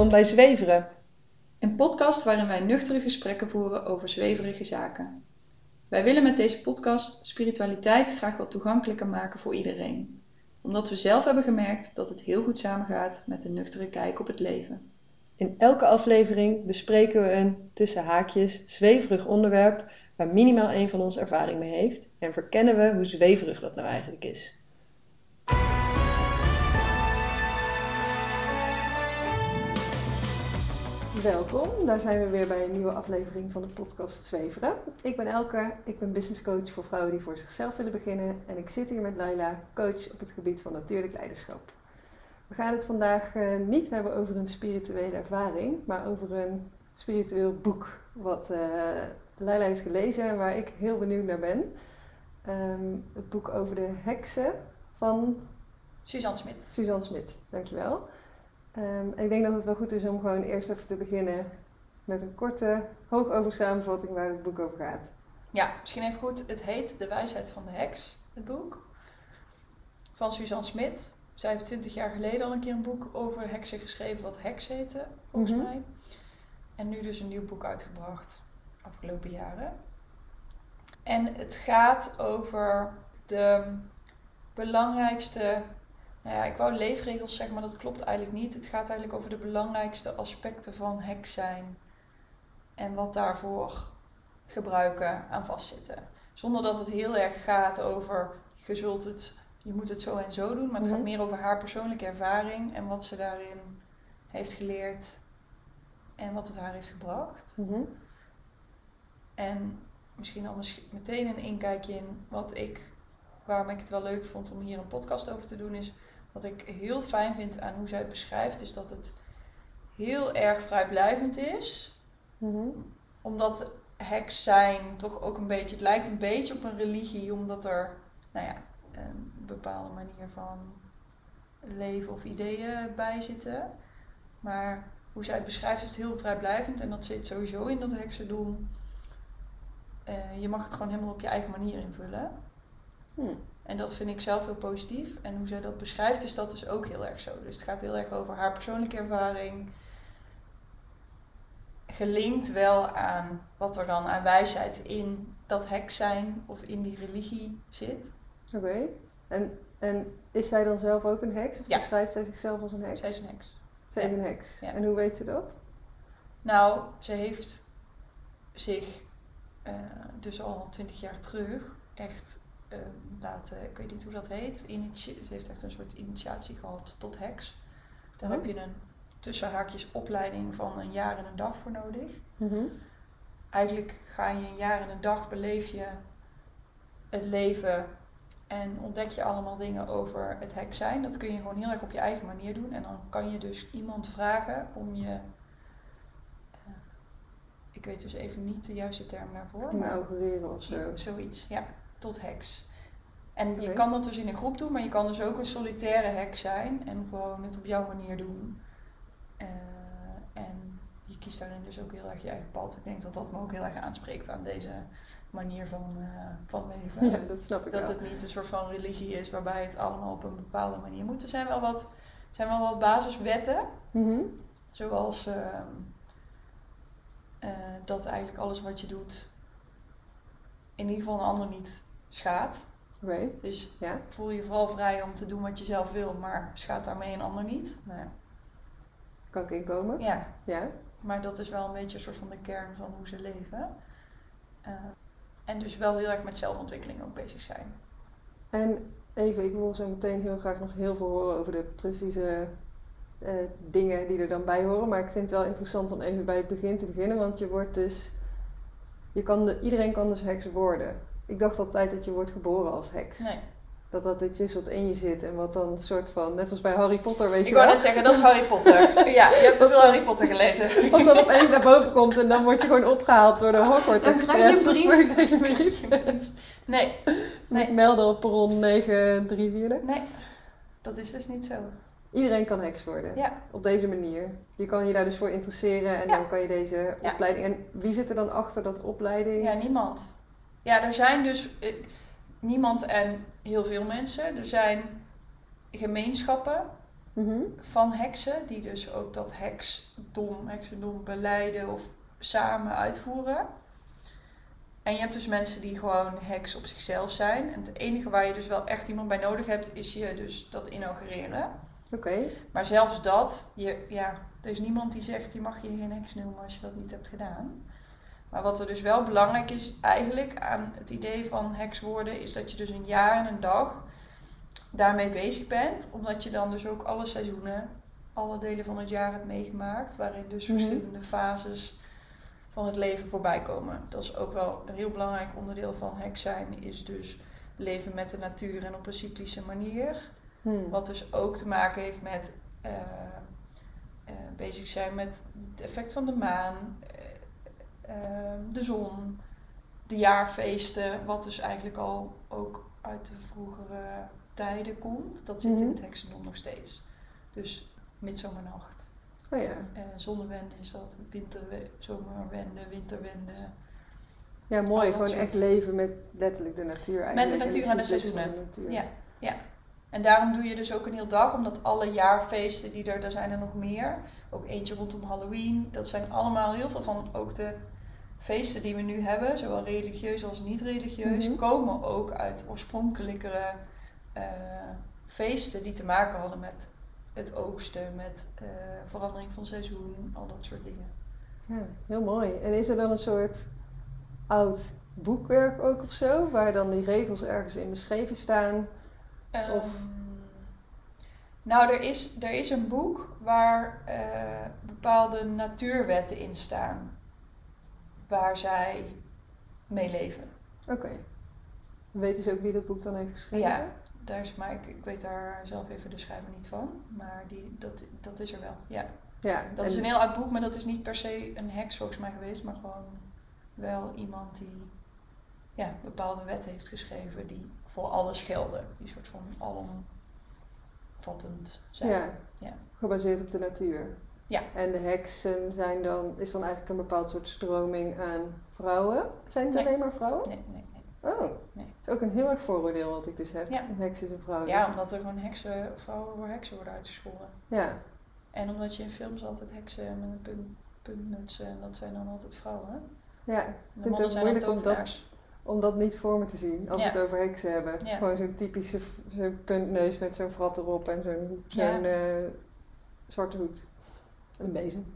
Welkom bij Zweveren. Een podcast waarin wij nuchtere gesprekken voeren over zweverige zaken. Wij willen met deze podcast spiritualiteit graag wat toegankelijker maken voor iedereen. Omdat we zelf hebben gemerkt dat het heel goed samengaat met een nuchtere kijk op het leven. In elke aflevering bespreken we een tussen haakjes zweverig onderwerp waar minimaal één van ons ervaring mee heeft en verkennen we hoe zweverig dat nou eigenlijk is. Welkom, daar zijn we weer bij een nieuwe aflevering van de podcast Zweveren. Ik ben Elke, ik ben business coach voor vrouwen die voor zichzelf willen beginnen en ik zit hier met Laila, coach op het gebied van natuurlijk leiderschap. We gaan het vandaag uh, niet hebben over een spirituele ervaring, maar over een spiritueel boek wat uh, Laila heeft gelezen en waar ik heel benieuwd naar ben. Um, het boek over de heksen van Suzanne Smit. Suzanne Smit, dankjewel. Um, ik denk dat het wel goed is om gewoon eerst even te beginnen met een korte, hoogover samenvatting waar het boek over gaat. Ja, misschien even goed. Het heet De Wijsheid van de Heks, het boek. Van Suzanne Smit. Zij heeft twintig jaar geleden al een keer een boek over heksen geschreven, wat Heks heette, volgens -hmm. mij. En nu dus een nieuw boek uitgebracht, afgelopen jaren. En het gaat over de belangrijkste nou ja, ik wou leefregels zeggen, maar dat klopt eigenlijk niet. Het gaat eigenlijk over de belangrijkste aspecten van heks zijn en wat daarvoor gebruiken aan vastzitten. Zonder dat het heel erg gaat over je zult het, je moet het zo en zo doen, maar het gaat Mhm. meer over haar persoonlijke ervaring en wat ze daarin heeft geleerd en wat het haar heeft gebracht. Mhm. En misschien al meteen een inkijkje in wat ik, waarom ik het wel leuk vond om hier een podcast over te doen, is wat ik heel fijn vind aan hoe zij het beschrijft, is dat het heel erg vrijblijvend is. Mhm. Omdat heks zijn toch ook een beetje, het lijkt een beetje op een religie, omdat er, nou ja, een bepaalde manier van leven of ideeën bij zitten. Maar hoe zij het beschrijft is het heel vrijblijvend en dat zit sowieso in dat heksendom. Eh, je mag het gewoon helemaal op je eigen manier invullen. Hm. En dat vind ik zelf heel positief. En hoe zij dat beschrijft, is dat dus ook heel erg zo. Dus het gaat heel erg over haar persoonlijke ervaring. Gelinkt wel aan wat er dan aan wijsheid in dat heks zijn of in die religie zit. Oké. En, en is zij dan zelf ook een heks? Of Ja. beschrijft zij zichzelf als een heks? Zij is een heks. Zij is een heks. Ja. En hoe weet ze dat? Nou, ze heeft zich eh, dus al twintig jaar terug echt eh, laten, ik weet niet hoe dat heet, initie- ze heeft echt een soort initiatie gehad tot heks. Daar Oh. heb je een tussen haakjes opleiding van een jaar en een dag voor nodig. Mhm. Eigenlijk ga je een jaar en een dag beleef je het leven en ontdek je allemaal dingen over het heks zijn. Dat kun je gewoon heel erg op je eigen manier doen. En dan kan je dus iemand vragen om je. eh, ik weet dus even niet de juiste term daarvoor. maar Inaugureren of zo. zoiets, ja, tot heks. En je kan dat dus in een groep doen, maar je kan dus ook een solitaire heks zijn en gewoon het op jouw manier doen. Eh, en je kiest daarin dus ook heel erg je eigen pad. Ik denk dat dat me ook heel erg aanspreekt aan deze manier van, eh, van leven. Ja, dat snap ik Dat wel. het niet een soort van religie is waarbij het allemaal op een bepaalde manier moet. Er zijn wel wat, zijn wel wat basiswetten, Mhm. zoals ehm, eh, dat eigenlijk alles wat je doet in ieder geval een ander niet schaadt. Oké. Dus Ja. voel je vooral vrij om te doen wat je zelf wil, maar schaadt daarmee een ander niet. Nou ja. Kan ik inkomen? ja, Ja. maar dat is wel een beetje een soort van de kern van hoe ze leven. Eh, en dus wel heel erg met zelfontwikkeling ook bezig zijn. En even, ik wil zo meteen heel graag nog heel veel horen over de precieze eh, dingen die er dan bij horen. Maar ik vind het wel interessant om even bij het begin te beginnen. Want je wordt dus. Je kan de, iedereen kan dus heks worden. Ik dacht altijd dat je wordt geboren als heks. Nee. Dat dat iets is wat in je zit en wat dan een soort van, net als bij Harry Potter, weet Ik je wou wel. net zeggen, dat is Harry Potter. ja, je hebt te veel Harry Potter gelezen. Wat dan opeens naar boven komt en dan word je gewoon opgehaald door de Hogwarts Dan Express. je een brief. krijg je een brief. Nee, Nee. melden op perron 934. nee, dat is dus niet zo. Iedereen kan heks worden. Ja, Op deze manier. Je kan je daar dus voor interesseren en Ja. dan kan je deze Ja. opleiding. En wie zit er dan achter dat opleiding? ja, niemand. Ja, er zijn dus eh, niemand en heel veel mensen. Er zijn gemeenschappen Mhm. van heksen, die dus ook dat heksdom, heksendom beleiden of samen uitvoeren. En je hebt dus mensen die gewoon heks op zichzelf zijn. En het enige waar je dus wel echt iemand bij nodig hebt, is je dus dat inaugureren. Oké. Maar zelfs dat, je, ja, er is niemand die zegt je mag je geen heks noemen als je dat niet hebt gedaan. Maar wat er dus wel belangrijk is eigenlijk aan het idee van heks worden, is dat je dus een jaar en een dag daarmee bezig bent. Omdat je dan dus ook alle seizoenen, alle delen van het jaar hebt meegemaakt. Waarin dus Mhm. verschillende fases van het leven voorbij komen. Dat is ook wel een heel belangrijk onderdeel van heks zijn, is dus leven met de natuur en op een cyclische manier. Hm. Wat dus ook te maken heeft met eh, eh, bezig zijn met het effect van de maan, de zon, de jaarfeesten, wat dus eigenlijk al ook uit de vroegere tijden komt. Dat zit in Mhm. het heksendom nog steeds. Dus midzomernacht. Oh ja. Eh, zonnewende is dat, winterwe- zomerwende, winterwende. Ja, mooi. Gewoon soort- echt leven met letterlijk de natuur eigenlijk. Met de natuur en de cyclus van seizoenen. Ja, ja. En daarom doe je dus ook een heel dag, omdat alle jaarfeesten die er, er zijn er nog meer. Ook eentje rondom Halloween. Dat zijn allemaal heel veel van ook de feesten die we nu hebben, zowel religieus als niet religieus, Mhm. komen ook uit oorspronkelijkere eh, feesten die te maken hadden met het oogsten, met eh, verandering van seizoen, al dat soort dingen. Ja, heel mooi. En is er dan een soort oud boekwerk ook of zo, waar dan die regels ergens in beschreven staan? Of- Ehm, nou, er is, er is een boek waar eh, bepaalde natuurwetten in staan. Waar zij mee leven. Oké. Weten ze ook wie dat boek dan heeft geschreven? Ja, daar is, maar ik, ik weet daar zelf even de schrijver niet van. Maar die, dat, dat is er wel. Ja. Ja, Dat is een heel oud boek, maar dat is niet per se een heks volgens mij geweest. Maar gewoon wel iemand die ja, bepaalde wetten heeft geschreven die voor alles gelden. Die soort van alomvattend zijn. Ja, Ja. gebaseerd op de natuur. Ja. En de heksen zijn dan, is dan eigenlijk een bepaald soort stroming aan vrouwen? Zijn het Nee. alleen maar vrouwen? Nee, nee, nee. Oh, Nee. dat is ook een heel erg vooroordeel wat ik dus heb. Ja. Heksen zijn vrouwen. Ja, omdat er gewoon heksen, vrouwen voor heksen worden uitgescholden. Ja, En omdat je in films altijd heksen met een punt, puntmutsen en dat zijn dan altijd vrouwen. ja. Ik vind het ook moeilijk om dat, om dat niet voor me te zien als Ja. we het over heksen hebben. Ja. Gewoon zo'n typische puntneus met zo'n vrat erop en zo'n Ja. zo'n, zwarte hoed. En een bezem.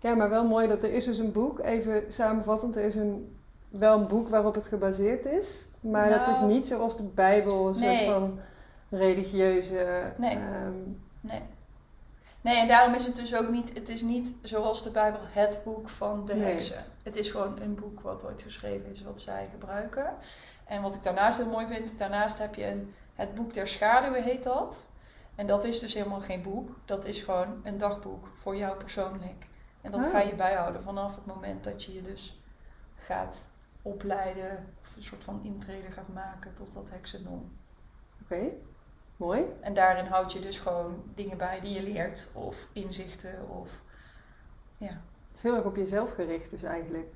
Ja, maar wel mooi dat er is dus een boek, even samenvattend, er is een, wel een boek waarop het gebaseerd is. Maar dat is Nou, niet zoals de Bijbel, een nee. soort van religieuze... Nee. ehm, Nee. Nee, en daarom is het dus ook niet, het is niet zoals de Bijbel het boek van de Nee. heksen. Het is gewoon een boek wat ooit geschreven is, wat zij gebruiken. En wat ik daarnaast heel mooi vind, daarnaast heb je een, het boek der schaduwen heet dat. En dat is dus helemaal geen boek, dat is gewoon een dagboek voor jou persoonlijk. En dat Oh. ga je bijhouden vanaf het moment dat je je dus gaat opleiden, of een soort van intrede gaat maken tot dat heksendom. Oké, mooi. En daarin houd je dus gewoon dingen bij die je leert, of inzichten, of ja. Het is heel erg op jezelf gericht dus eigenlijk.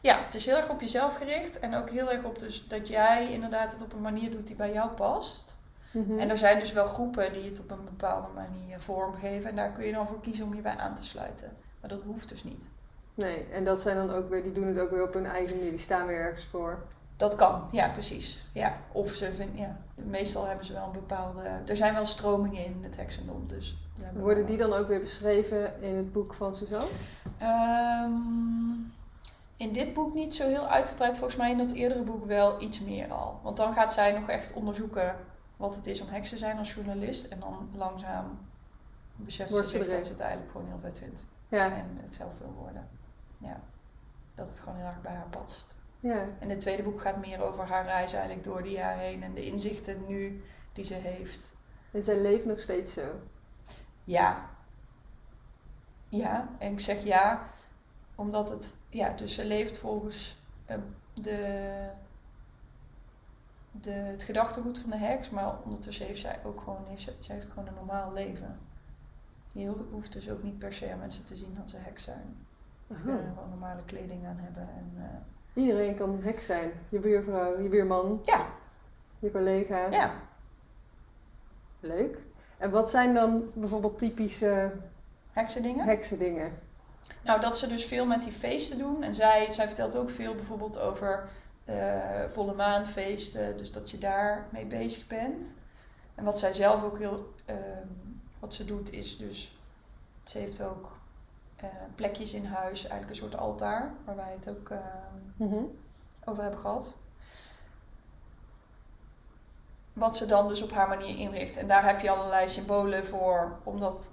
Ja, het is heel erg op jezelf gericht en ook heel erg op dus dat jij inderdaad het op een manier doet die bij jou past. Mhm. En er zijn dus wel groepen die het op een bepaalde manier vormgeven en daar kun je dan voor kiezen om je bij aan te sluiten. Maar dat hoeft dus niet. Nee, en dat zijn dan ook weer, die doen het ook weer op hun eigen manier, die staan weer ergens voor. Dat kan, ja, precies. Ja. Of ze vinden, ja, meestal hebben ze wel een bepaalde. Er zijn wel stromingen in het heksendom, dus. Worden die dan ook weer beschreven in het boek van Suzanne? Ehm, in dit boek niet zo heel uitgebreid, volgens mij in dat eerdere boek wel iets meer al. Want dan gaat zij nog echt onderzoeken wat het is om heks te zijn als journalist. En dan langzaam beseft ze zich dat ze het eigenlijk gewoon heel vet vindt. Ja, En het zelf wil worden. Ja. Dat het gewoon heel erg bij haar past. ja. En het tweede boek gaat meer over haar reis eigenlijk door die jaar heen. En de inzichten nu die ze heeft. En zij leeft nog steeds zo. Ja. Ja, en ik zeg ja, omdat het, ja, dus ze leeft volgens eh, de, de, het gedachtegoed van de heks, maar ondertussen heeft zij ook gewoon, heeft, ze, zij heeft gewoon een normaal leven. Je ho- hoeft dus ook niet per se aan mensen te zien dat ze heks zijn. Je Aha. kunnen gewoon normale kleding aan hebben. En, eh, Iedereen kan heks zijn. Je buurvrouw, je buurman, ja, je collega. ja. Leuk. En wat zijn dan bijvoorbeeld typische Heksendingen? heksendingen? Nou, dat ze dus veel met die feesten doen. En zij, zij vertelt ook veel bijvoorbeeld over volle maanfeesten. Dus dat je daar mee bezig bent. En wat zij zelf ook heel... ehm, wat ze doet is dus... Ze heeft ook eh, plekjes in huis. Eigenlijk een soort altaar. Waar wij het ook ehm, Mhm. over hebben gehad. Wat ze dan dus op haar manier inricht. En daar heb je allerlei symbolen voor om dat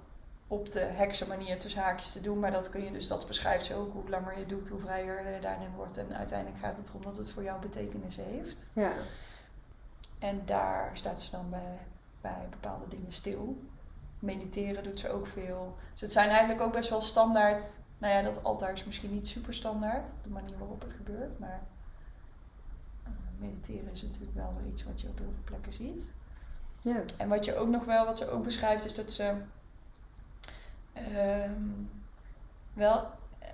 op de heksenmanier tussen haakjes te doen. Maar dat kun je dus, dat beschrijft ze ook. Hoe langer je doet, hoe vrijer je daarin wordt. En uiteindelijk gaat het erom dat het voor jou betekenis heeft. Ja. En daar staat ze dan bij, bij bepaalde dingen stil. Mediteren doet ze ook veel. Dus het zijn eigenlijk ook best wel standaard. Nou ja, dat altaar is misschien niet super standaard. De manier waarop het gebeurt. Maar eh, mediteren is natuurlijk wel iets wat je op heel veel plekken ziet. Ja. En wat je ook nog wel, wat ze ook beschrijft, is dat ze ehm, wel eh,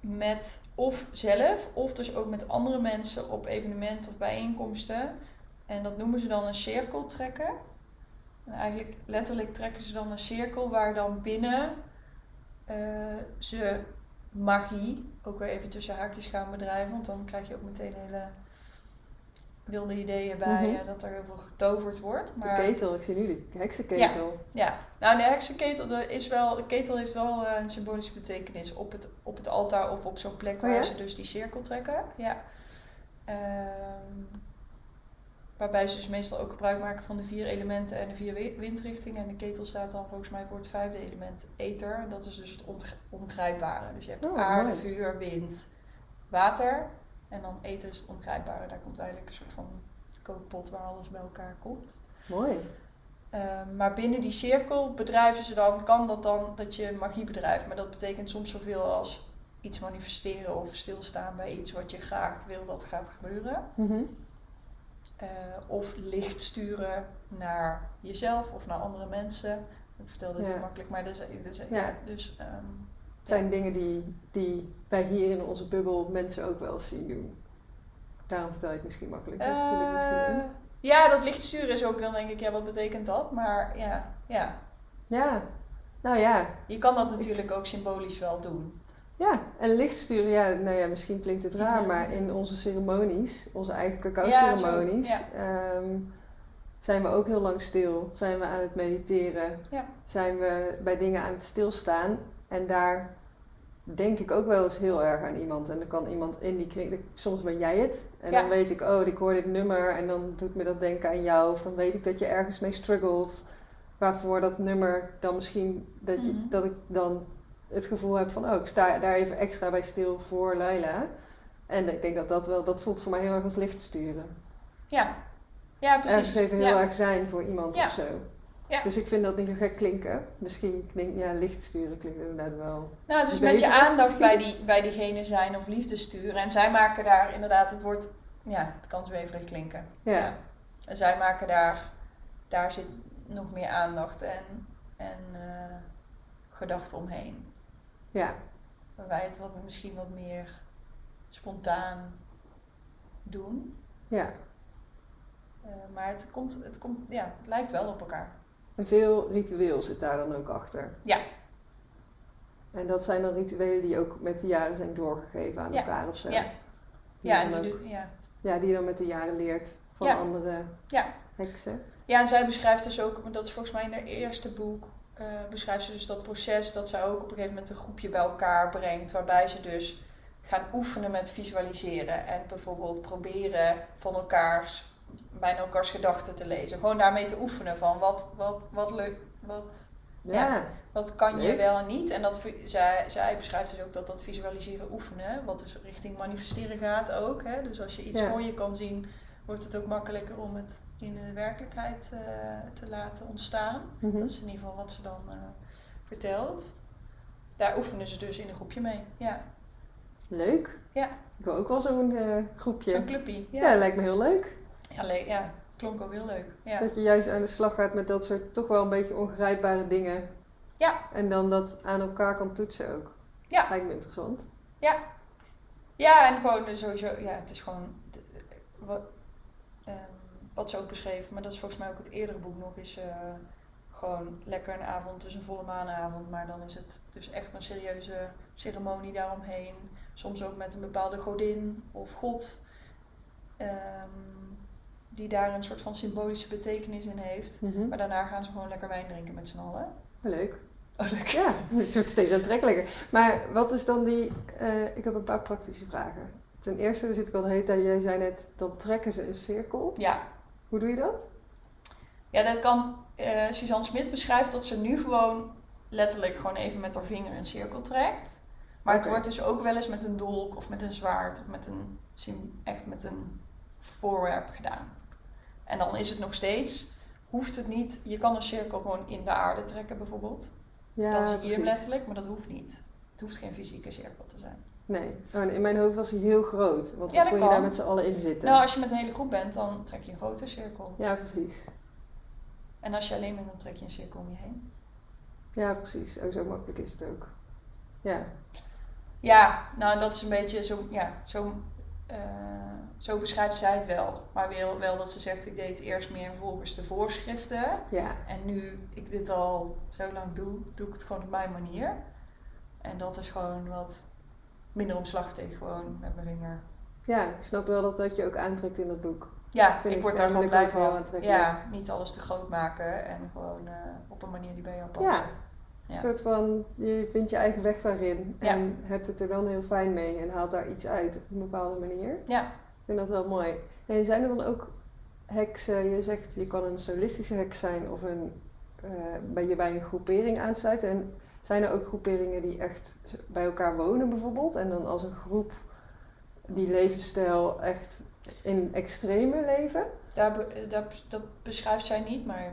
met of zelf, of dus ook met andere mensen op evenementen of bijeenkomsten. En dat noemen ze dan een cirkel trekken. En eigenlijk letterlijk trekken ze dan een cirkel waar dan binnen eh, ze magie, ook weer even tussen haakjes gaan bedrijven, want dan krijg je ook meteen hele wilde ideeën bij Mhm. eh, dat er heel veel getoverd wordt. De Maar ketel, ik zie nu de heksenketel. ja, nou de heksenketel de is wel, de ketel heeft wel eh, een symbolische betekenis op het, op het altaar of op zo'n plek Oh waar ja? ze dus die cirkel trekken. Ja. Ehm, waarbij ze dus meestal ook gebruik maken van de vier elementen en de vier wi- windrichtingen. En de ketel staat dan volgens mij voor het vijfde element ether. En dat is dus het ongrijpbare. Dus je hebt Oh, aarde, mooi. vuur, wind, water. En dan ether is het ongrijpbare. Daar komt eigenlijk een soort van kookpot waar alles bij elkaar komt. Mooi. Ehm, maar binnen die cirkel bedrijven ze dan, kan dat dan dat je magie bedrijft. Maar dat betekent soms zoveel als iets manifesteren of stilstaan bij iets wat je graag wil dat gaat gebeuren. Mhm. Eh, of licht sturen naar jezelf of naar andere mensen. Ik vertel dit Ja. heel makkelijk, maar dus, dus, Ja. ja, dus ehm, zijn dingen die, die wij hier in onze bubbel mensen ook wel eens zien doen. Daarom vertel je het misschien makkelijk. Dat misschien eh, ja, dat licht is ook dan denk ik, ja, wat betekent dat? Maar ja, ja, Ja, nou ja. je kan dat natuurlijk ook symbolisch wel doen. Ja, en licht sturen, ja, nou ja, misschien klinkt het raar, Ja. maar in onze ceremonies, onze eigen Ja, cacao-ceremonies, ehm, zijn we ook heel lang stil. Zijn we aan het mediteren, Ja. zijn we bij dingen aan het stilstaan. En daar denk ik ook wel eens heel erg aan iemand. En dan kan iemand in die kring, soms ben jij het. En Ja. dan weet ik, oh, ik hoor dit nummer en dan doet me dat denken aan jou. Of dan weet ik dat je ergens mee struggelt. Waarvoor dat nummer dan misschien, dat, je, Mhm. dat ik dan het gevoel heb van, oh, ik sta daar even extra bij stil voor Laila. En ik denk dat dat wel, dat voelt voor mij heel erg als licht sturen. Ja, ja precies. Ergens even heel ja. erg zijn voor iemand Ja. of zo. Ja. Dus ik vind dat niet zo gek klinken. Misschien klinkt, ja, licht sturen klinkt inderdaad wel. Nou, het is met je aandacht bij, die, bij diegene zijn of liefde sturen. En zij maken daar inderdaad, het wordt, ja, het kan zweverig klinken. Ja. En zij maken daar, daar zit nog meer aandacht en, en eh, gedachten omheen. Ja, Waar wij het wat, misschien wat meer spontaan doen. ja. Eh, maar het komt, het komt, ja, het lijkt wel op elkaar. En veel ritueel zit daar dan ook achter. Ja. En dat zijn dan rituelen die ook met de jaren zijn doorgegeven aan Ja. elkaar of zo. Ja. Die Ja, je dan en die ook- ja. ja, die je dan met de jaren leert van Ja. andere Ja. heksen. Ja, en zij beschrijft dus ook, want dat is volgens mij in haar eerste boek, eh, beschrijft ze dus dat proces dat zij ook op een gegeven moment een groepje bij elkaar brengt, waarbij ze dus gaan oefenen met visualiseren en bijvoorbeeld proberen van elkaars, bijna elkaars gedachten te lezen. Gewoon daarmee te oefenen van wat, wat, wat leuk, wat, Ja. Ja. wat kan je wel en niet. En dat, zij, zij beschrijft dus ook dat dat visualiseren oefenen, wat dus richting manifesteren gaat ook. Hè? Dus als je iets Ja. voor je kan zien, wordt het ook makkelijker om het in de werkelijkheid eh, te laten ontstaan. Mhm. Dat is in ieder geval wat ze dan eh, vertelt. Daar oefenen ze dus in een groepje mee. Ja, Leuk. Ja. Ik wil ook wel zo'n eh, groepje. zo'n clubpie. ja. Ja. lijkt me heel leuk. Ja, le- ja, klonk ook heel leuk. Ja. Dat je juist aan de slag gaat met dat soort toch wel een beetje ongrijpbare dingen. Ja. En dan dat aan elkaar kan toetsen ook. Ja. Lijkt me interessant. Ja. Ja, en gewoon eh, sowieso, ja, het is gewoon. t- wat, ehm, wat ze ook beschreven, maar dat is volgens mij ook het eerdere boek nog, is eh, gewoon lekker een avond, dus een volle maanavond, maar dan is het dus echt een serieuze ceremonie daaromheen. Soms ook met een bepaalde godin of god, ehm, die daar een soort van symbolische betekenis in heeft. Mhm. Maar daarna gaan ze gewoon lekker wijn drinken met z'n allen. Leuk. Oh, leuk. Ja, het wordt steeds aantrekkelijker. Maar wat is dan die... eh, ik heb een paar praktische vragen. Ten eerste zit ik al de hele tijd... Jij zei net, dan trekken ze een cirkel. Ja, Hoe doe je dat? Ja, dat kan. eh, Suzanne Smit beschrijft dat ze nu gewoon letterlijk gewoon even met haar vinger een cirkel trekt. Maar het wordt dus ook wel eens met een dolk of met een zwaard of met een, echt met een voorwerp gedaan. En dan is het nog steeds, hoeft het niet, je kan een cirkel gewoon in de aarde trekken bijvoorbeeld. Ja, dan zie je hem letterlijk, maar dat hoeft niet. Het hoeft geen fysieke cirkel te zijn. Nee. Oh, in mijn hoofd was hij heel groot. Want Ja, dan kon je kan. daar met z'n allen in zitten. Nou, als je met een hele groep bent, dan trek je een grote cirkel. Ja, precies. En als je alleen bent, dan trek je een cirkel om je heen. Ja, precies. Oh, zo makkelijk is het ook. Ja. Ja, nou dat is een beetje zo, ja, zo, eh, zo beschrijft zij het wel. Maar wel, wel dat ze zegt, ik deed eerst meer volgens de voorschriften. Ja. En nu ik dit al zo lang doe, doe ik het gewoon op mijn manier. En dat is gewoon wat minder omslachtig, gewoon met mijn vinger. Ja, ik snap wel dat dat je ook aantrekt in dat boek. Ja, Vind ik ik word daar gewoon blij van. Ja, niet alles te groot maken en gewoon eh, op een manier die bij jou past. Ja. Ja. Een soort van, je vindt je eigen weg daarin. Ja. En hebt het er dan heel fijn mee. En haalt daar iets uit op een bepaalde manier. Ja. Ik vind dat wel mooi. En zijn er dan ook heksen, je zegt je kan een solistische heks zijn of een, eh, bij je bij een groepering aansluiten. En zijn er ook groeperingen die echt bij elkaar wonen bijvoorbeeld? En dan als een groep die levensstijl echt in extreme leven? Daar, dat beschrijft zij niet, maar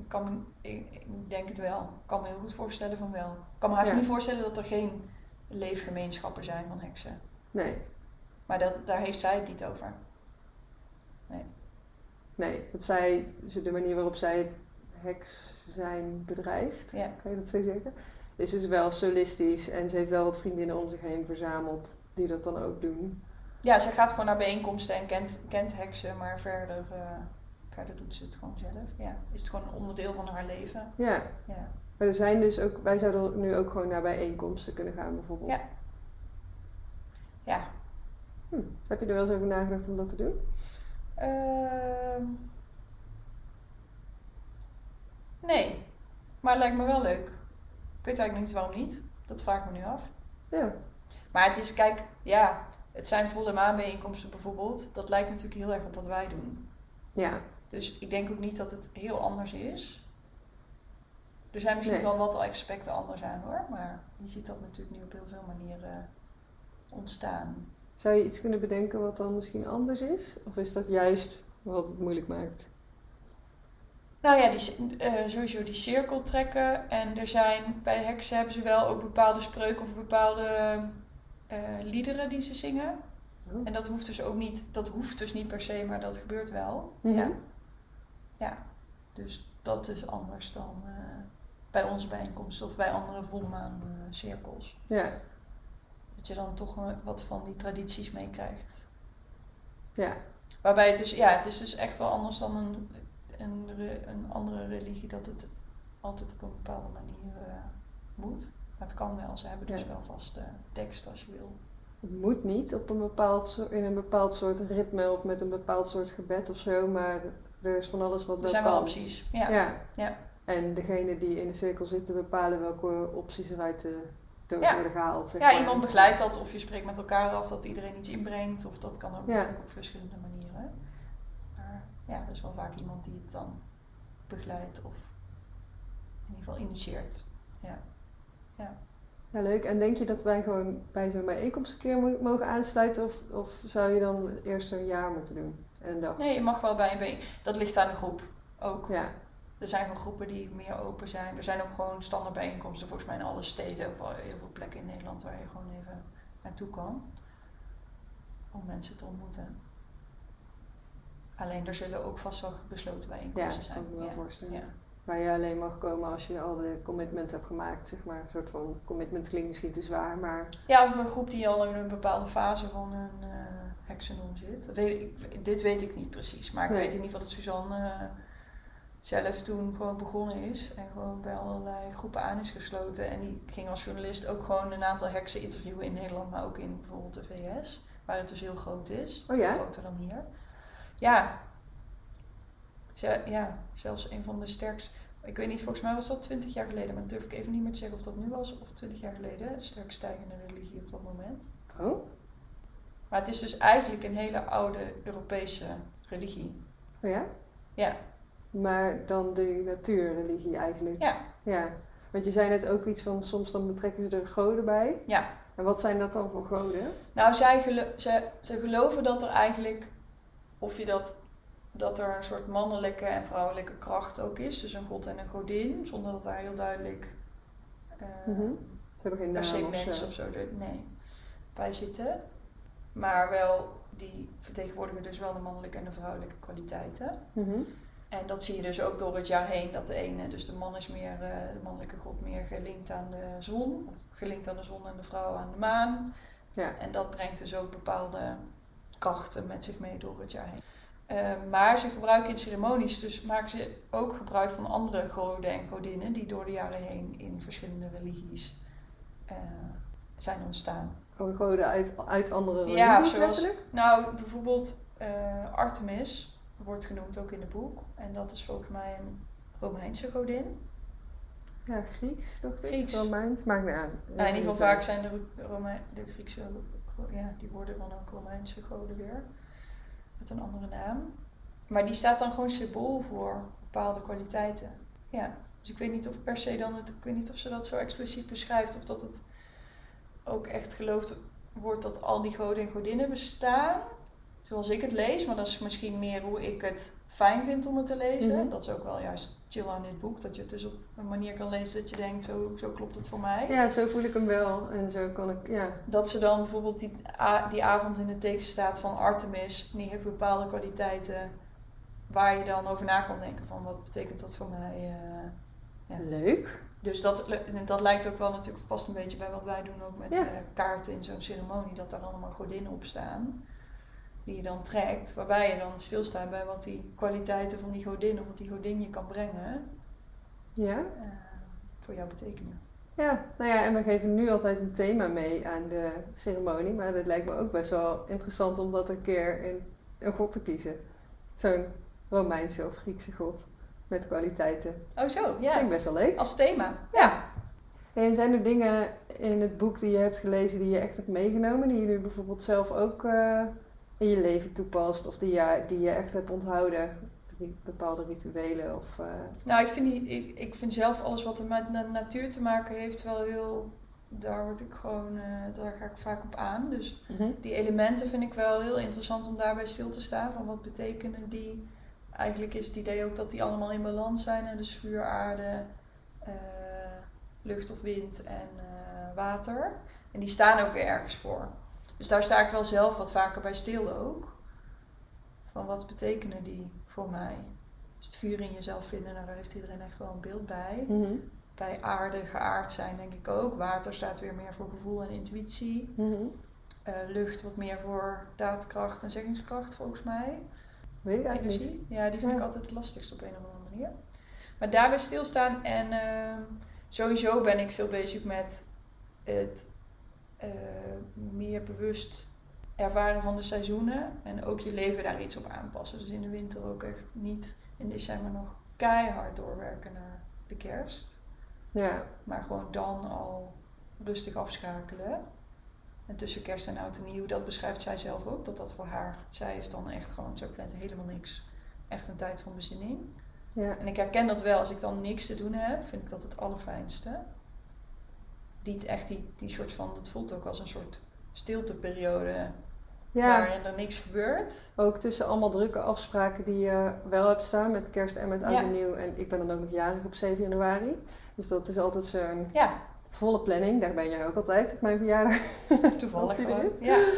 ik, kan me, ik, ik denk het wel. Ik kan me heel goed voorstellen van wel. Ik kan me haast Ja. niet voorstellen dat er geen leefgemeenschappen zijn van heksen. Nee, Maar dat, daar heeft zij het niet over. Nee. nee. Dat zij, dus de manier waarop zij heks zijn bedrijft, Ja. kan je dat zo zeggen? Is dus wel solistisch en ze heeft wel wat vriendinnen om zich heen verzameld die dat dan ook doen. Ja, zij gaat gewoon naar bijeenkomsten en kent, kent heksen, maar verder, eh, verder doet ze het gewoon zelf. Ja. Is het gewoon een onderdeel van haar leven. Ja, Ja. maar er zijn dus ook, wij zouden nu ook gewoon naar bijeenkomsten kunnen gaan bijvoorbeeld. Ja. Ja. Hm. Heb je er wel eens over nagedacht om dat te doen? Ehm, nee, maar het lijkt me wel leuk. Ik weet eigenlijk niet waarom niet. Dat vraag ik me nu af. Ja, Maar het is, kijk, ja, het zijn volle maanbijeenkomsten bijvoorbeeld. Dat lijkt natuurlijk heel erg op wat wij doen. ja, Dus ik denk ook niet dat het heel anders is. Er zijn misschien Nee. wel wat aspecten anders aan hoor. Maar je ziet dat natuurlijk nu op heel veel manieren ontstaan. Zou je iets kunnen bedenken wat dan misschien anders is? Of is dat juist wat het moeilijk maakt? Nou ja, die, eh, sowieso die cirkel trekken. En er zijn, bij de heksen hebben ze wel ook bepaalde spreuken of bepaalde eh, liederen die ze zingen. Oh. En dat hoeft dus ook niet, dat hoeft dus niet per se, maar dat gebeurt wel. Mhm. Ja. Ja, dus dat is anders dan eh, bij onze bijeenkomsten of bij andere volmaan eh, cirkels. Ja, Dat je dan toch eh, wat van die tradities meekrijgt. ja, Waarbij het dus, ja, het is dus echt wel anders dan een, een, een andere religie, dat het altijd op een bepaalde manier eh, moet. Maar het kan wel, ze hebben dus Ja. wel vaste tekst als je wil. het moet niet op een bepaald, soort- in een bepaald soort ritme of met een bepaald soort gebed of zo, maar er is van alles wat Er wel zijn wel opties. Ja. Ja. Ja. En degene die in de cirkel zitten bepalen welke opties eruit de doos Ja. worden gehaald. Zeg ja, maar. iemand begeleidt dat of je spreekt met elkaar af dat ieder iets inbrengt. Of dat kan ook Ja. natuurlijk op verschillende manieren. Maar ja, er is wel vaak iemand die het dan begeleidt of in ieder geval initieert. Ja. Ja. Ja, leuk. En denk je dat wij gewoon bij zo'n bijeenkomst een keer mo- mogen aansluiten? Of, of zou je dan eerst een jaar moeten doen? En dag? Nee, je mag wel bij een bijeen. Dat ligt aan de groep ook. Ja, Er zijn gewoon groepen die meer open zijn. Er zijn ook gewoon standaard bijeenkomsten volgens mij in alle steden. Of wel heel veel plekken in Nederland waar je gewoon even naartoe kan. Om mensen te ontmoeten. Alleen er zullen ook vast wel besloten ja bijeenkomsten dat zijn. kan ik me wel Ja, voorstellen. ja. Waar je alleen mag komen als je al de commitment hebt gemaakt, zeg maar. Een soort van commitment klinkt misschien te zwaar, maar Ja, of een groep die al in een bepaalde fase van hun heksenoem zit. Dat weet ik, dit weet ik niet precies, maar ik Nee. weet in ieder geval dat Suzanne eh, zelf toen gewoon begonnen is en gewoon bij allerlei groepen aan is gesloten. En die ging als journalist ook gewoon een aantal heksen interviewen in Nederland, maar ook in bijvoorbeeld de VS, waar het dus heel groot is. Oh ja? Groter dan hier. Ja. Ze- ja, zelfs een van de sterkste. Ik weet niet, volgens mij was dat 20 jaar geleden, maar dat durf ik even niet meer te zeggen of dat nu was of 20 jaar geleden. Sterk stijgende religie op dat moment. Oh, Maar het is dus eigenlijk een hele oude Europese religie. oh ja? Ja, Maar dan de natuurreligie eigenlijk. ja, Ja. Want je zei net ook iets van soms dan betrekken ze er goden bij. ja. En wat zijn dat dan voor goden? Nou, zij gelo- ze, ze geloven dat er eigenlijk, of je dat, dat er een soort mannelijke en vrouwelijke kracht ook is. Dus een god en een godin, zonder dat daar heel duidelijk Mhm. Ze hebben geen per se of mens zo. of zo er, nee, bij zitten. Maar wel, die vertegenwoordigen dus wel de mannelijke en de vrouwelijke kwaliteiten. Mhm. En dat zie je dus ook door het jaar heen. Dat de ene, dus de man is meer, eh, de mannelijke god meer gelinkt aan de zon. Of gelinkt aan de zon en de vrouw aan de maan. Ja. En dat brengt dus ook bepaalde krachten met zich mee door het jaar heen. Eh, maar ze gebruiken in ceremonies, dus maken ze ook gebruik van andere goden en godinnen die door de jaren heen in verschillende religies eh, zijn ontstaan. Gewoon goden uit, uit andere religies Ja, zoals, letterlijk? nou bijvoorbeeld eh, Artemis wordt genoemd ook in het boek. En dat is volgens mij een Romeinse godin. Ja, Grieks, dacht ik. Grieks. Romeins, maakt niet aan. Nou, in ieder geval vaak zijn de, Rome- de Griekse, ja, die worden dan ook Romeinse goden weer. Met een andere naam. Maar die staat dan gewoon symbool voor bepaalde kwaliteiten. Ja, dus ik weet niet of per se dan het, ik weet niet of ze dat zo expliciet beschrijft of dat het ook echt geloofd wordt dat al die goden en godinnen bestaan. Zoals ik het lees, maar dat is misschien meer hoe ik het fijn vind om het te lezen. Mhm. Dat is ook wel juist chill aan dit boek, dat je het dus op een manier kan lezen dat je denkt, zo, zo klopt het voor mij. Ja, zo voel ik hem wel. En zo kan ik, ja. Dat ze dan bijvoorbeeld die, die avond in het teken staat van Artemis. Die heeft bepaalde kwaliteiten waar je dan over na kan denken van wat betekent dat voor mij. eh. Ja. Leuk. Dus dat, dat lijkt ook wel natuurlijk vast een beetje bij wat wij doen ook met Ja. eh, kaarten in zo'n ceremonie. Dat daar allemaal godinnen op staan. Die je dan trekt. Waarbij je dan stilstaat bij wat die kwaliteiten van die godin of wat die godin je kan brengen. Ja. eh, voor jou betekenen. Ja, nou ja, en we geven nu altijd een thema mee aan de ceremonie. Maar dat lijkt me ook best wel interessant om dat een keer in een god te kiezen. Zo'n Romeinse of Griekse god met kwaliteiten. Oh zo, Vind ik ja. best wel leuk. Als thema. Ja. En zijn er dingen in het boek die je hebt gelezen die je echt hebt meegenomen? Die je nu bijvoorbeeld zelf ook eh, in je leven toepast? Of die je, die je echt hebt onthouden? Bepaalde rituelen of... eh, Nou, ik vind, die, ik, ik vind zelf alles wat er met de natuur te maken heeft wel heel... Daar word ik gewoon, eh, daar ga ik vaak op aan. Dus die elementen vind ik wel heel interessant om daarbij stil te staan. Van wat betekenen die? Eigenlijk is het idee ook dat die allemaal in balans zijn. Hè? Dus vuur, aarde, eh, lucht of wind en eh, water. En die staan ook weer ergens voor. Dus daar sta ik wel zelf wat vaker bij stil ook. Van wat betekenen die voor mij? Dus het vuur in jezelf vinden, nou, daar heeft iedereen echt wel een beeld bij. Mhm. Bij aarde, geaard zijn denk ik ook. Water staat weer meer voor gevoel en intuïtie. Mhm. Eh, lucht wat meer voor daadkracht en zeggingskracht volgens mij. Weet ik eigenlijk niet. Ja, die vind Ja. ik altijd het lastigst op een of andere manier. Maar daarbij stilstaan en ehm, sowieso ben ik veel bezig met het eh, meer bewust ervaren van de seizoenen en ook je leven daar iets op aanpassen. Dus in de winter ook echt niet in december nog keihard doorwerken naar de kerst. Ja. Maar gewoon dan al rustig afschakelen. En tussen kerst en oud en nieuw, dat beschrijft zij zelf ook. Dat dat voor haar, zij heeft dan echt gewoon, zij plant helemaal niks. Echt een tijd van bezinning. Ja. En ik herken dat wel, als ik dan niks te doen heb, vind ik dat het allerfijnste. Die, echt die, die soort van, dat voelt ook als een soort stilteperiode ja. waarin er niks gebeurt. Ook tussen allemaal drukke afspraken die je wel hebt staan met kerst en met oud en nieuw. En ik ben dan ook nog jarig op 7 januari. Dus dat is altijd zo'n Ja, volle planning. Daar ben jij ook altijd op mijn verjaardag. toevallig die er is. Ja.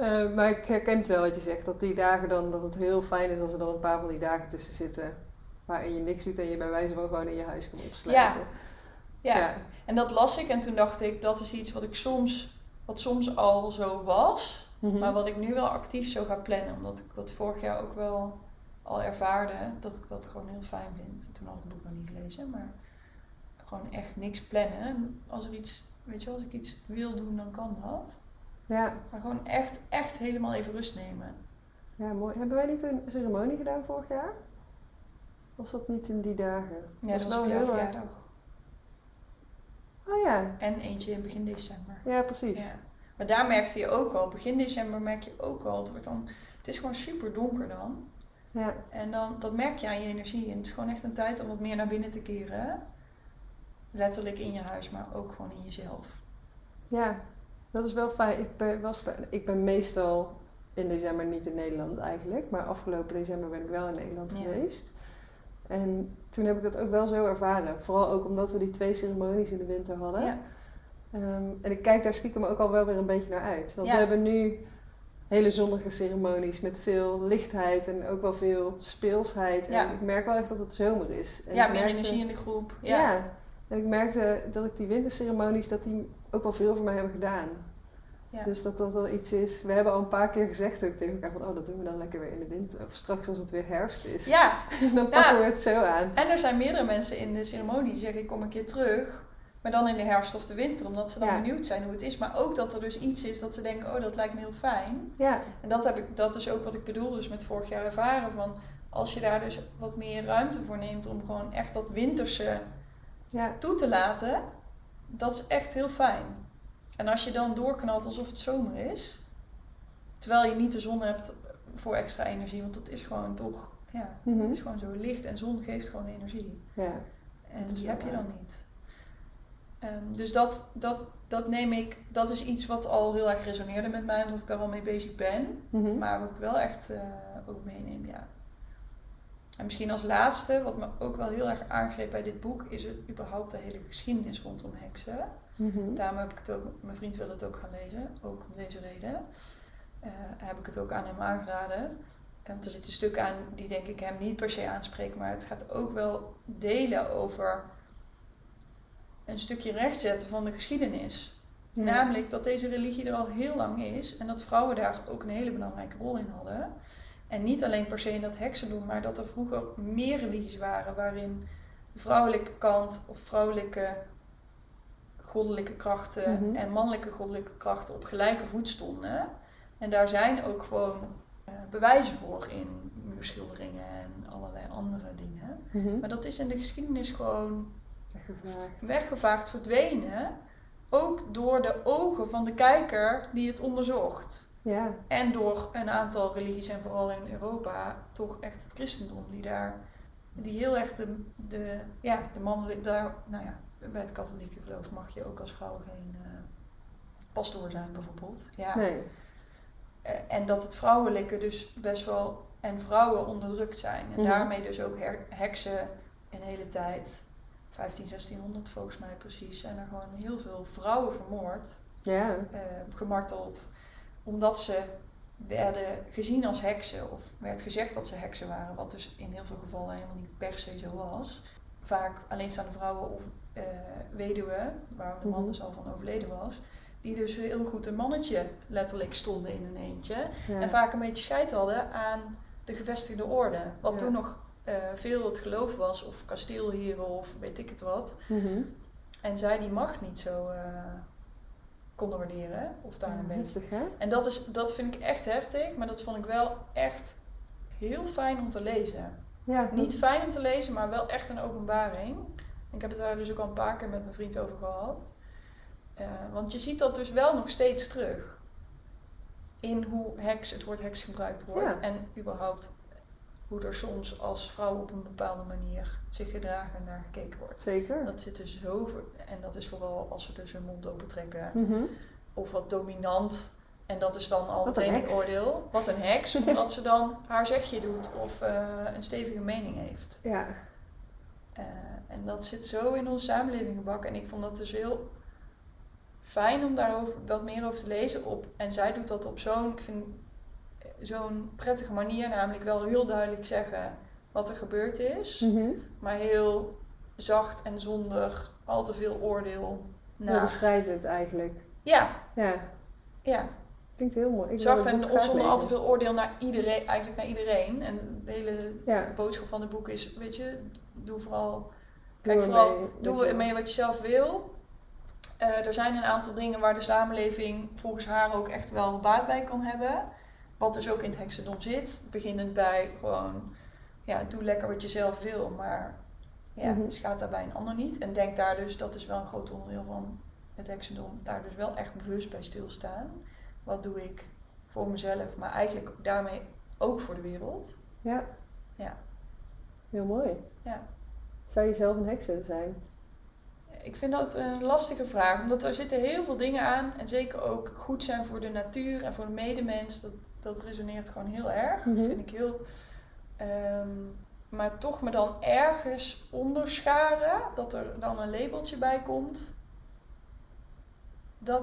Eh, maar ik herken het wel wat je zegt. Dat die dagen dan, dat het heel fijn is als er dan een paar van die dagen tussen zitten. Waarin je niks doet en je bij wijze van gewoon in je huis kan opsluiten. Ja. En dat las ik en toen dacht ik, dat is iets wat ik soms, wat soms al zo was. Mhm. Maar wat ik nu wel actief zo ga plannen, omdat ik dat vorig jaar ook wel al ervaarde, dat ik dat gewoon heel fijn vind. Toen had ik het boek nog niet gelezen, maar gewoon echt niks plannen. En Als er iets, weet je als ik iets wil doen, dan kan dat. Ja. Maar gewoon echt, echt helemaal even rust nemen. ja, mooi. Hebben wij niet een ceremonie gedaan vorig jaar? Was dat niet in die dagen? Ja, dat was heel erg-. Oh ja, En eentje in begin december. ja precies. Ja. Maar daar merkte je ook al, begin december merk je ook al, het, wordt dan, het is gewoon super donker dan. Ja, En dan, dat merk je aan je energie. En het is gewoon echt een tijd om wat meer naar binnen te keren. Letterlijk in je huis, maar ook gewoon in jezelf. ja. dat is wel fijn. Ik ben, ik ben meestal in december niet in Nederland eigenlijk, maar afgelopen december ben ik wel in Nederland Ja. geweest. En toen heb ik dat ook wel zo ervaren. Vooral ook omdat we die twee ceremonies in de winter hadden. Ja. Ehm, en ik kijk daar stiekem ook al wel weer een beetje naar uit. Want Ja. we hebben nu hele zonnige ceremonies met veel lichtheid en ook wel veel speelsheid. Ja. En ik merk wel echt dat het zomer is. En ja, meer energie in de groep. Ja. Ja. En ik merkte dat ik die winterceremonies, dat die ook wel veel voor mij hebben gedaan. Ja. Dus dat dat wel iets is. We hebben al een paar keer gezegd ook tegen elkaar van, oh dat doen we dan lekker weer in de winter. Of straks als het weer herfst is. ja, dan pakken we het zo aan. en er zijn meerdere mensen in de ceremonie die zeggen ik kom een keer terug. Maar dan in de herfst of de winter, omdat ze dan Ja. benieuwd zijn hoe het is. Maar ook dat er dus iets is dat ze denken, oh dat lijkt me heel fijn. Ja, En dat, heb ik, dat is ook wat ik bedoel dus met vorig jaar ervaren. Van als je daar dus wat meer ruimte voor neemt om gewoon echt dat winterse ja, toe te laten, dat is echt heel fijn. En als je dan doorknalt alsof het zomer is, terwijl je niet de zon hebt voor extra energie, want dat is gewoon toch, ja, Mhm. het is gewoon zo licht en zon geeft gewoon energie. ja. En die wel heb je dan niet. Ehm, dus dat, dat, dat neem ik, dat is iets wat al heel erg resoneerde met mij, omdat ik daar al mee bezig ben. Mhm. Maar wat ik wel echt eh, ook meeneem, ja. En misschien als laatste, wat me ook wel heel erg aangreep bij dit boek, is het überhaupt de hele geschiedenis rondom heksen. Mhm. Daarom heb ik het ook, mijn vriend wil het ook gaan lezen, ook om deze reden. Eh, heb ik het ook aan hem aangeraden. Want er zitten stukken aan die denk ik hem niet per se aanspreken, maar het gaat ook wel delen over een stukje rechtzetten van de geschiedenis. Ja. Namelijk dat deze religie er al heel lang is en dat vrouwen daar ook een hele belangrijke rol in hadden. En niet alleen per se in dat heksendoen, maar dat er vroeger meer religies waren waarin de vrouwelijke kant of vrouwelijke goddelijke krachten Mhm. en mannelijke goddelijke krachten op gelijke voet stonden. En daar zijn ook gewoon eh, bewijzen voor in muurschilderingen en allerlei andere dingen. Mhm. Maar dat is in de geschiedenis gewoon Weggevraagd. weggevaagd verdwenen. Ook door de ogen van de kijker die het onderzocht. Ja, En door een aantal religies en vooral in Europa toch echt het christendom die daar, die heel erg de, de, ja, de mannelijke, daar, nou ja, bij het katholieke geloof mag je ook als vrouw geen eh, pastoor zijn bijvoorbeeld. Ja. nee. Eh, en dat het vrouwelijke dus best wel, en vrouwen onderdrukt zijn. En Mhm. daarmee dus ook her- heksen een hele tijd, 15, 1600 volgens mij precies, zijn er gewoon heel veel vrouwen vermoord Ja, eh, gemarteld. Omdat ze werden gezien als heksen. Of werd gezegd dat ze heksen waren. Wat dus in heel veel gevallen helemaal niet per se zo was. Vaak alleenstaande vrouwen of eh, weduwen. Waar de man dus al van overleden was. Die dus heel goed een mannetje letterlijk stonden in een eentje. ja. En vaak een beetje scheid hadden aan de gevestigde orde. Wat Ja. toen nog eh, veel het geloof was. Of kasteelheren of weet ik het wat. Mhm. En zij die macht niet zo eh, konden waarderen. Of daar een beetje. En dat, is, dat vind ik echt heftig, maar dat vond ik wel echt heel fijn om te lezen. Ja, Niet fijn om te lezen, maar wel echt een openbaring. Ik heb het daar dus ook al een paar keer met mijn vriend over gehad. Eh, want je ziet dat dus wel nog steeds terug. In hoe heks, het woord heks gebruikt wordt. Ja. En überhaupt hoe er soms als vrouw op een bepaalde manier zich gedragen en naar gekeken wordt. Zeker. Dat zit er zo En dat is vooral als ze dus hun mond open trekken Mhm. of wat dominant. En dat is dan al Wat meteen een oordeel. Wat een heks, omdat ze dan haar zegje doet of eh, een stevige mening heeft. Ja, Eh, en dat zit zo in onze samenleving gebakken. En ik vond dat dus heel fijn om daarover wat meer over te lezen. Op, en zij doet dat op zo'n, ik vind, zo'n prettige manier, namelijk wel heel duidelijk zeggen wat er gebeurd is. Mhm. Maar heel zacht en zonder al te veel oordeel. Heel naar. beschrijvend eigenlijk. Ja, Ja, ja. Klinkt heel mooi. Ik Zacht en zonder al te veel oordeel naar iedereen, eigenlijk naar iedereen. En de hele Ja. boodschap van het boek is, weet je, doe vooral, Doe kijk vooral, ermee wat doe ermee wat je zelf wil. Eh, er zijn een aantal dingen waar de samenleving volgens haar ook echt wel baat bij kan hebben. Wat dus ook in het heksendom zit. Beginnend bij gewoon, ja, doe lekker wat je zelf wil, maar ja, Mhm. schaadt daarbij een ander niet. En denk daar dus, dat is wel een groot onderdeel van het heksendom, daar dus wel echt bewust bij stilstaan. Wat doe ik voor mezelf, maar eigenlijk daarmee ook voor de wereld. Ja. Ja. Heel mooi. Ja. Zou je zelf een heks willen zijn? Ik vind dat een lastige vraag, omdat er zitten heel veel dingen aan. En zeker ook goed zijn voor de natuur en voor de medemens. Dat, dat resoneert gewoon heel erg. Mhm. Vind ik heel. ehm, maar toch me dan ergens onderscharen, dat er dan een labeltje bij komt. Dat,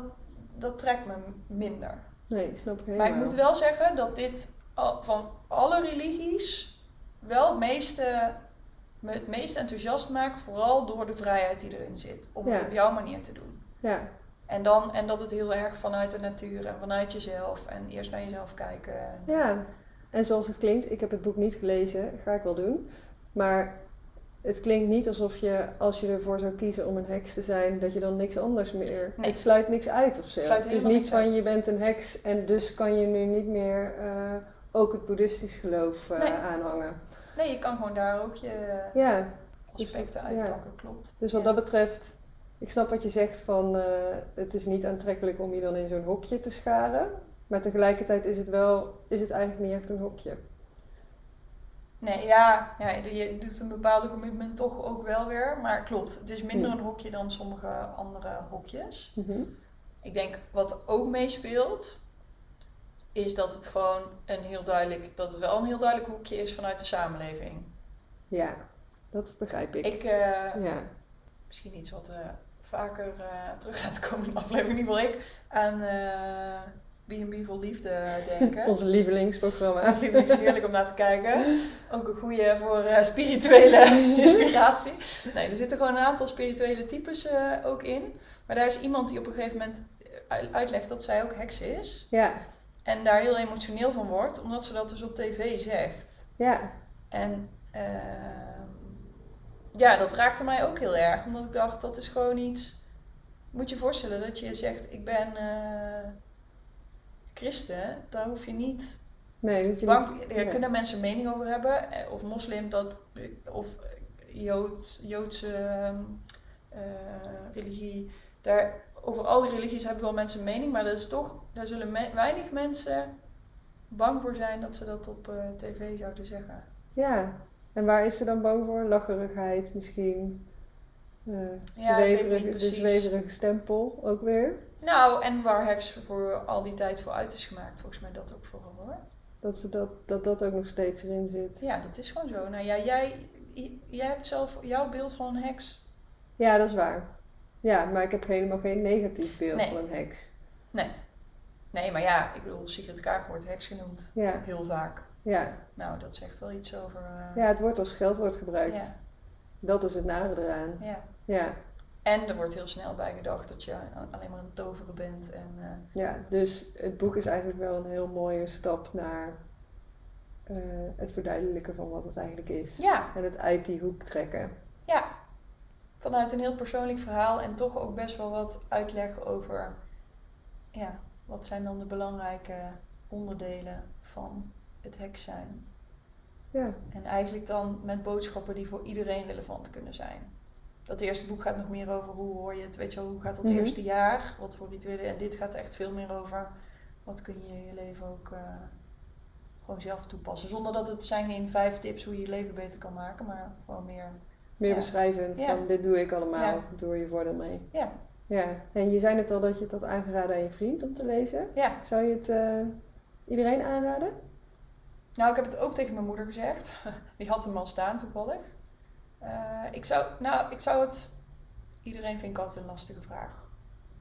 dat trekt me minder. Nee, snap ik helemaal. Maar ik moet wel zeggen dat dit al- van alle religies wel het meeste, me het meest enthousiast maakt, vooral door de vrijheid die erin zit. Om Ja. het op jouw manier te doen. Ja, En, dan, en dat het heel erg vanuit de natuur en vanuit jezelf en eerst naar jezelf kijken. En- ja. En zoals het klinkt, ik heb het boek niet gelezen, ga ik wel doen. Maar het klinkt niet alsof je, als je ervoor zou kiezen om een heks te zijn, dat je dan niks anders meer. Nee. Het sluit niks uit of zo. Het is niet van uit. je bent een heks en dus kan je nu niet meer eh, ook het boeddhistisch geloof eh, Nee. aanhangen. Nee, je kan gewoon daar ook je Ja, aspecten ja. uitpakken, klopt. dus wat Ja. dat betreft, ik snap wat je zegt van eh, het is niet aantrekkelijk om je dan in zo'n hokje te scharen. Maar tegelijkertijd is het wel, is het eigenlijk niet echt een hokje. Nee, ja, ja, je doet een bepaalde commitment toch ook wel weer. Maar klopt, het is minder Hm. een hokje dan sommige andere hokjes. Mhm. Ik denk wat ook meespeelt, is dat het gewoon een heel duidelijk, dat het wel een heel duidelijk hoekje is vanuit de samenleving. Ja, dat begrijp ik. Ik, eh, Ja, misschien iets wat eh, vaker eh, terug laten komen in de aflevering, in ieder geval ik, aan eh B&B voor Liefde denken. ons lievelingsprogramma. Is liefst heerlijk om naar te kijken. Ook een goede voor eh, spirituele inspiratie. Nee, er zitten gewoon een aantal spirituele types ook in. Maar daar is iemand die op een gegeven moment uit- uitlegt dat zij ook heks is. Ja, En daar heel emotioneel van wordt, omdat ze dat dus op tv zegt. ja, En ehm, ja, dat raakte mij ook heel erg. Omdat ik dacht, dat is gewoon iets... Moet je je voorstellen dat je zegt, ik ben eh, christen. Daar hoef je niet nee, hoef je Bang, niet. er nee. kunnen mensen mening over hebben, eh, of moslim dat, of Jood, Joodse ehm, eh, religie. Daar, over al die religies hebben wel mensen mening, maar dat is toch, daar zullen me- weinig mensen bang voor zijn dat ze dat op tv zouden zeggen. Ja, en waar is ze dan bang voor? Lacherigheid misschien. Eh Ja, zweverige, de zweverige stempel ook weer. Nou, en waar heks voor al die tijd voor uit is gemaakt, volgens mij dat ook vooral hoor. Dat, ze dat, dat dat ook nog steeds erin zit. Ja, dat is gewoon zo. Nou ja, jij, jij hebt zelf jouw beeld van een heks. Ja, dat is waar. Ja, maar ik heb helemaal geen negatief beeld Nee. van een heks. Nee. Nee, maar ja, ik bedoel, Sigrid Kaag wordt heks genoemd. Ja, Heel vaak. Ja. Nou, dat zegt wel iets over. eh, ja het wordt als scheldwoord gebruikt. ja, Dat is het nare eraan. ja. Ja, En er wordt heel snel bij gedacht dat je alleen maar een toveren bent. En, eh, ja, dus het boek is eigenlijk wel een heel mooie stap naar eh, het verduidelijken van wat het eigenlijk is. ja, En het uit die hoek trekken. ja. Vanuit een heel persoonlijk verhaal en toch ook best wel wat uitleggen over. Ja, wat zijn dan de belangrijke onderdelen van het heks zijn. Ja, En eigenlijk dan met boodschappen die voor iedereen relevant kunnen zijn. Dat eerste boek gaat nog meer over hoe hoor je het, weet je wel, hoe gaat dat Mhm. eerste jaar, wat voor rituelen. En dit gaat echt veel meer over wat kun je in je leven ook eh, gewoon zelf toepassen. Zonder dat het zijn geen vijf tips hoe je je leven beter kan maken, maar gewoon meer, meer Ja. beschrijvend Ja. van dit doe ik allemaal, Ja. doe je voordeel mee. ja, Ja, en je zei net al dat je het had aangeraden aan je vriend om te lezen. ja. Zou je het eh, iedereen aanraden? Nou, ik heb het ook tegen mijn moeder gezegd. Die had hem al staan toevallig. Eh, ik, zou, nou, ik zou het. Iedereen vind ik altijd een lastige vraag.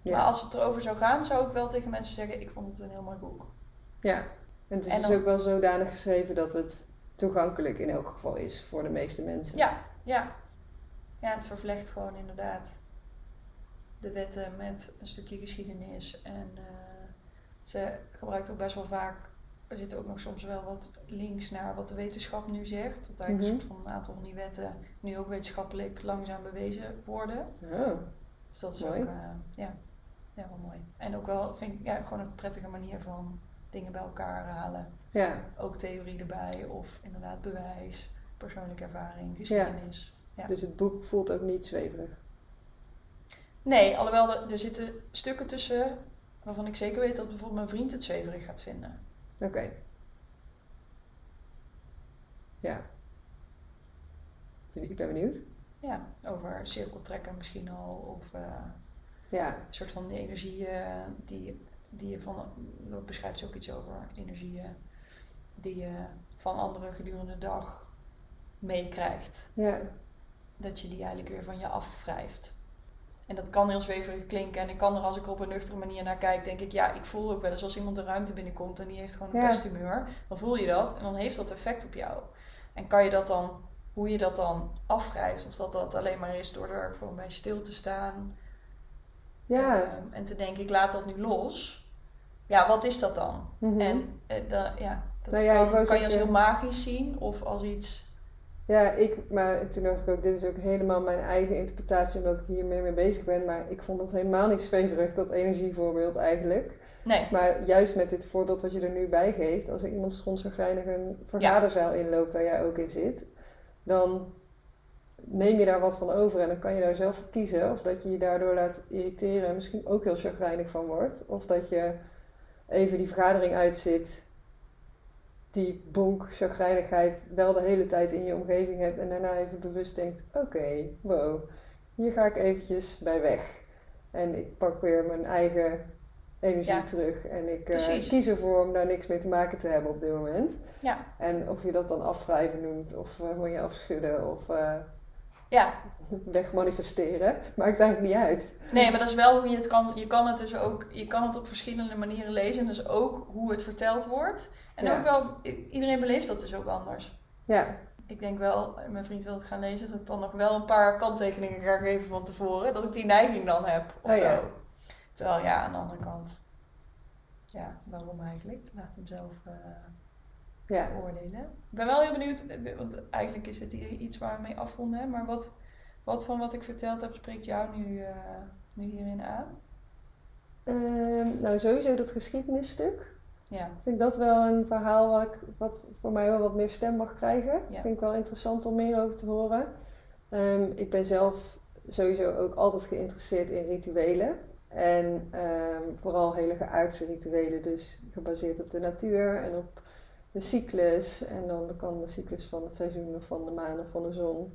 Ja. Maar als het erover zou gaan, zou ik wel tegen mensen zeggen: Ik vond het een heel mooi boek. Ja, en het is En dus ook wel zodanig geschreven dat het toegankelijk in elk geval is voor de meeste mensen. Ja, ja. Ja, het vervlecht gewoon inderdaad de wetten met een stukje geschiedenis. En eh, Ze gebruikt ook best wel vaak, er zit ook nog soms wel wat links naar wat de wetenschap nu zegt. Dat eigenlijk Mhm. een soort van een aantal van die wetten nu ook wetenschappelijk langzaam bewezen worden. Oh, Dus dat is Mooi. ook, eh, ja, ja, wel mooi. En ook wel, vind ik, ja, gewoon een prettige manier van dingen bij elkaar halen. ja. Ook theorie erbij of inderdaad bewijs, persoonlijke ervaring, geschiedenis. Ja. Dus het boek voelt ook niet zweverig. Nee, alhoewel er, er zitten stukken tussen waarvan ik zeker weet dat bijvoorbeeld mijn vriend het zweverig gaat vinden. Oké. Ja. Ik ben benieuwd. Ja, over cirkeltrekken misschien al. Of eh, Ja, een soort van energieën die, die je van, daar beschrijft ze ook iets over, energieën die je van anderen gedurende de dag meekrijgt. ja, Dat je die eigenlijk weer van je afwrijft. En dat kan heel zweverig klinken. En ik kan er als ik er op een nuchtere manier naar kijk, denk ik, ja, ik voel ook wel eens als iemand de ruimte binnenkomt en die heeft gewoon een Ja. pesthumeur. Dan voel je dat en dan heeft dat effect op jou. En kan je dat dan, hoe je dat dan afwrijft, of dat dat alleen maar is door er gewoon bij stil te staan. ja. Ehm, en te denken, ik laat dat nu los. Ja, wat is dat dan? Mhm. En eh, da- ja, dat Nou ja, kan, kan je als heel magisch zien of als iets. Ja, ik, maar toen dacht ik ook, dit is ook helemaal mijn eigen interpretatie omdat ik hier meer mee bezig ben. Maar ik vond het helemaal niet zweverig, dat energievoorbeeld eigenlijk. Nee, Maar juist met dit voorbeeld wat je er nu bij geeft, als er iemand schonzagrijnig een vergaderzaal inloopt waar jij ook in zit, dan neem je daar wat van over en dan kan je daar zelf voor kiezen. Of dat je je daardoor laat irriteren en misschien ook heel chagrijnig van wordt. Of dat je even die vergadering uitzit, die bonk chagrijnigheid wel de hele tijd in je omgeving hebt en daarna even bewust denkt, oké, wow, hier ga ik eventjes bij weg. En ik pak weer mijn eigen energie Ja, terug en ik eh, kies ervoor om daar niks mee te maken te hebben op dit moment. ja, En of je dat dan afwrijven noemt, of eh, van je afschudden, of eh ja, wegmanifesteren, maakt eigenlijk niet uit. Nee, maar dat is wel hoe je het kan. Je kan het dus ook, je kan het op verschillende manieren lezen. En dus ook hoe het verteld wordt. En Ja. ook wel, iedereen beleeft dat dus ook anders. Ja, Ik denk wel, mijn vriend wil het gaan lezen, dat ik dan nog wel een paar kanttekeningen ga geven van tevoren. Dat ik die neiging dan heb. Of Oh ja. Terwijl ja, aan de andere kant. Ja, waarom eigenlijk? Laat hem zelf eh, ja. Ik ben wel heel benieuwd, eh, want eigenlijk is dit hier iets waar we mee afronden. hè, Maar wat, wat van wat ik verteld heb spreekt jou nu, eh, nu hierin aan? Ehm, nou, sowieso dat geschiedenisstuk. Ja. Ik vind dat wel een verhaal wat, ik, wat voor mij wel wat meer stem mag krijgen. Ja. Vind ik wel interessant om meer over te horen. Ehm, ik ben zelf sowieso ook altijd geïnteresseerd in rituelen. En ehm, vooral hele geaardse rituelen, dus gebaseerd op de natuur en op de cyclus. En dan kan de cyclus van het seizoen of van de maan of van de zon.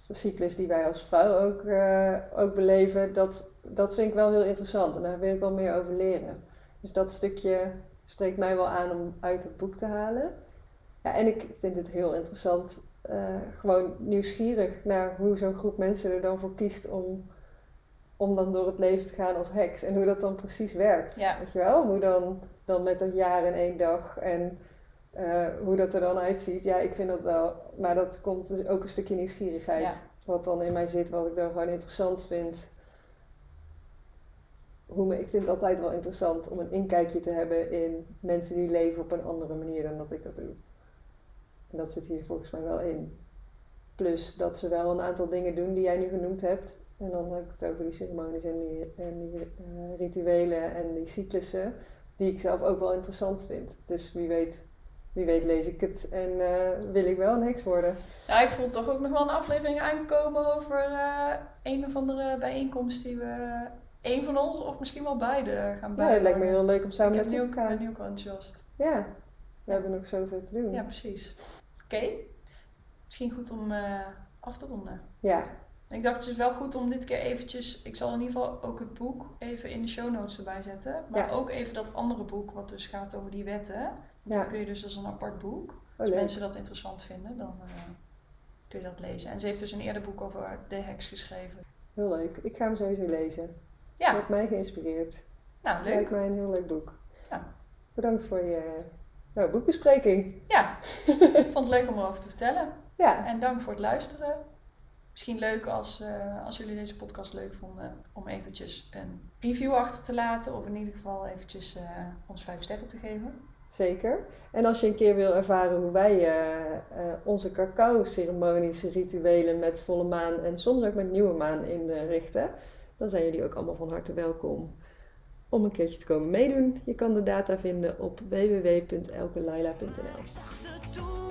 Of de cyclus die wij als vrouw ook, eh, ook beleven. Dat, dat vind ik wel heel interessant en daar wil ik wel meer over leren. Dus dat stukje spreekt mij wel aan om uit het boek te halen. Ja, en ik vind het heel interessant, eh, gewoon nieuwsgierig naar hoe zo'n groep mensen er dan voor kiest om, om dan door het leven te gaan als heks. En hoe dat dan precies werkt. Ja. Weet je wel? Hoe dan, dan met een jaar in één dag en eh, hoe dat er dan uitziet. Ja, ik vind dat wel. Maar dat komt dus ook een stukje nieuwsgierigheid. Ja. Wat dan in mij zit, wat ik dan gewoon interessant vind. Hoe me, ik vind het altijd wel interessant om een inkijkje te hebben in mensen die leven op een andere manier dan dat ik dat doe. En dat zit hier volgens mij wel in. Plus dat ze wel een aantal dingen doen die jij nu genoemd hebt. En dan heb ik het over die ceremonies en die, en die eh, rituelen en die cyclussen. Die ik zelf ook wel interessant vind. Dus wie weet, wie weet lees ik het en eh, wil ik wel een heks worden. Ja, ik voel toch ook nog wel een aflevering aankomen over eh, een of andere bijeenkomst die we, een van ons of misschien wel beide gaan Ja, bijwonen. het lijkt me heel leuk om samen ik nu te ook, ben nu ook enthousiast. Ja, we hebben nog zoveel te doen. Ja, precies. Oké. Misschien goed om eh, af te ronden. Ja, En ik dacht het is wel goed om dit keer eventjes, ik zal in ieder geval ook het boek even in de show notes erbij zetten. Maar Ja. ook even dat andere boek wat dus gaat over die wetten. Ja. dat kun je dus als een apart boek. oh, Als mensen dat interessant vinden, dan eh, kun je dat lezen. En ze heeft dus een eerder boek over de heks geschreven. Heel leuk. Ik ga hem sowieso lezen. Ja, hebt mij geïnspireerd. nou leuk. Lijkt mij een heel leuk boek. Ja. Bedankt voor je nou, boekbespreking. Ja, ik vond het leuk om erover te vertellen. Ja, En dank voor het luisteren. Misschien leuk als, eh, als jullie deze podcast leuk vonden om eventjes een review achter te laten. Of in ieder geval eventjes uh, ons vijf sterren te geven. Zeker. En als je een keer wil ervaren hoe wij uh, onze cacao-ceremonies, rituelen met volle maan en soms ook met nieuwe maan inrichten, dan zijn jullie ook allemaal van harte welkom om een keertje te komen meedoen. Je kan de data vinden op www.elkelaila.nl.